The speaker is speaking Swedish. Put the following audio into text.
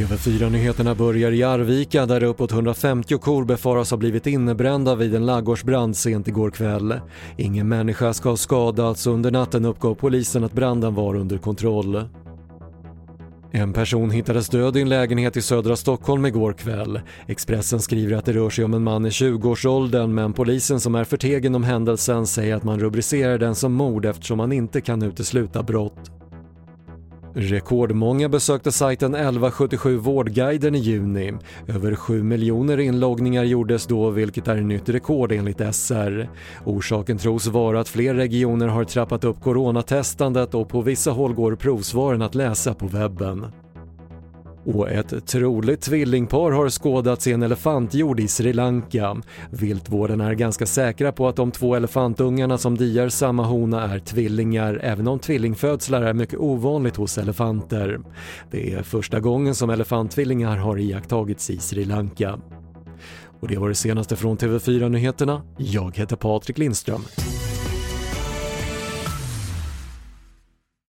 TV4-nyheterna börjar i Arvika där uppåt 150 kor befaras ha blivit innebrända vid en laggårdsbrand sent igår kväll. Ingen människa ska ha skadats alltså under natten uppgav polisen att branden var under kontroll. En person hittades död i en lägenhet i södra Stockholm igår kväll. Expressen skriver att det rör sig om en man i 20-årsåldern men polisen som är förtegen om händelsen säger att man rubricerar den som mord eftersom man inte kan utesluta brott. Rekordmånga besökte sajten 1177 Vårdguiden i juni. Över 7 miljoner inloggningar gjordes då vilket är nytt rekord enligt SR. Orsaken tros vara att fler regioner har trappat upp coronatestandet och på vissa håll går provsvaren att läsa på webben. Och ett troligt tvillingpar har skådats i en elefantjord i Sri Lanka. Viltvården är ganska säkra på att de två elefantungarna som diar samma hona är tvillingar, även om tvillingfödslar är mycket ovanligt hos elefanter. Det är första gången som elefanttvillingar har iakttagits i Sri Lanka. Och det var det senaste från TV4 Nyheterna. Jag heter Patrik Lindström.